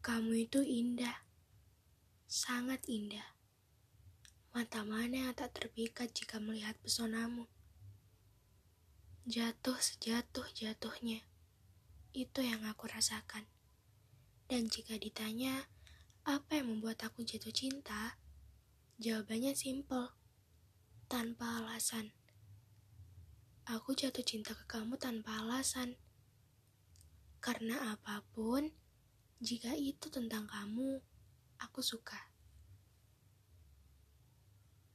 Kamu itu indah, sangat indah. Mata mana yang tak terpikat jika melihat pesonamu? Jatuh sejatuh-jatuhnya, itu yang aku rasakan. Dan jika ditanya, apa yang membuat aku jatuh cinta? Jawabannya simple, tanpa alasan. Aku jatuh cinta ke kamu tanpa alasan. Karena apa pun, jika itu tentang kamu, aku suka.